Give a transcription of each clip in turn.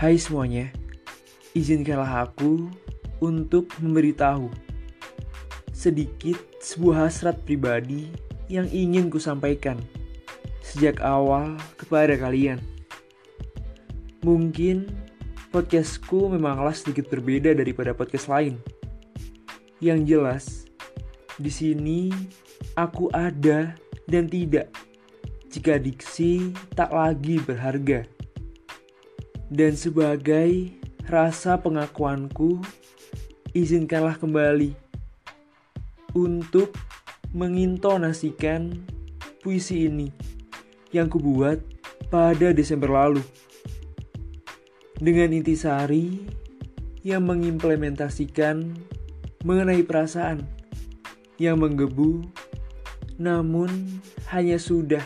Hai semuanya, izinkanlah aku untuk memberitahu sedikit sebuah hasrat pribadi yang ingin ku sampaikan sejak awal kepada kalian. Mungkin podcastku memanglah sedikit berbeda daripada podcast lain. Yang jelas, di sini aku ada dan tidak jika diksi tak lagi berharga dan sebagai rasa pengakuanku, izinkanlah kembali untuk mengintonasikan puisi ini yang kubuat pada Desember lalu. Dengan intisari yang mengimplementasikan mengenai perasaan yang menggebu namun hanya sudah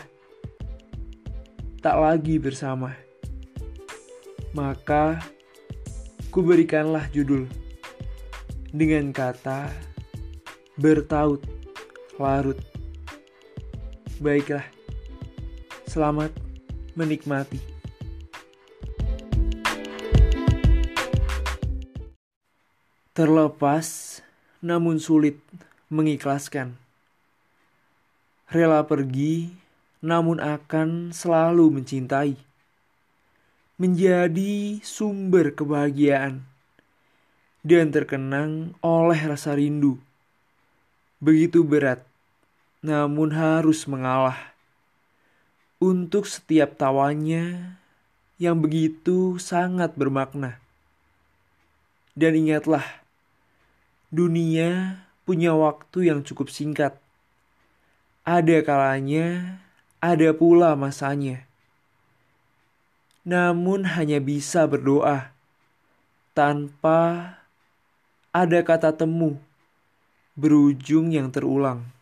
tak lagi bersama maka kuberikanlah judul dengan kata bertaut larut. Baiklah, selamat menikmati. Terlepas namun sulit mengikhlaskan. Rela pergi namun akan selalu mencintai menjadi sumber kebahagiaan dan terkenang oleh rasa rindu. Begitu berat, namun harus mengalah untuk setiap tawanya yang begitu sangat bermakna. Dan ingatlah, dunia punya waktu yang cukup singkat. Ada kalanya, ada pula masanya namun hanya bisa berdoa tanpa ada kata temu berujung yang terulang.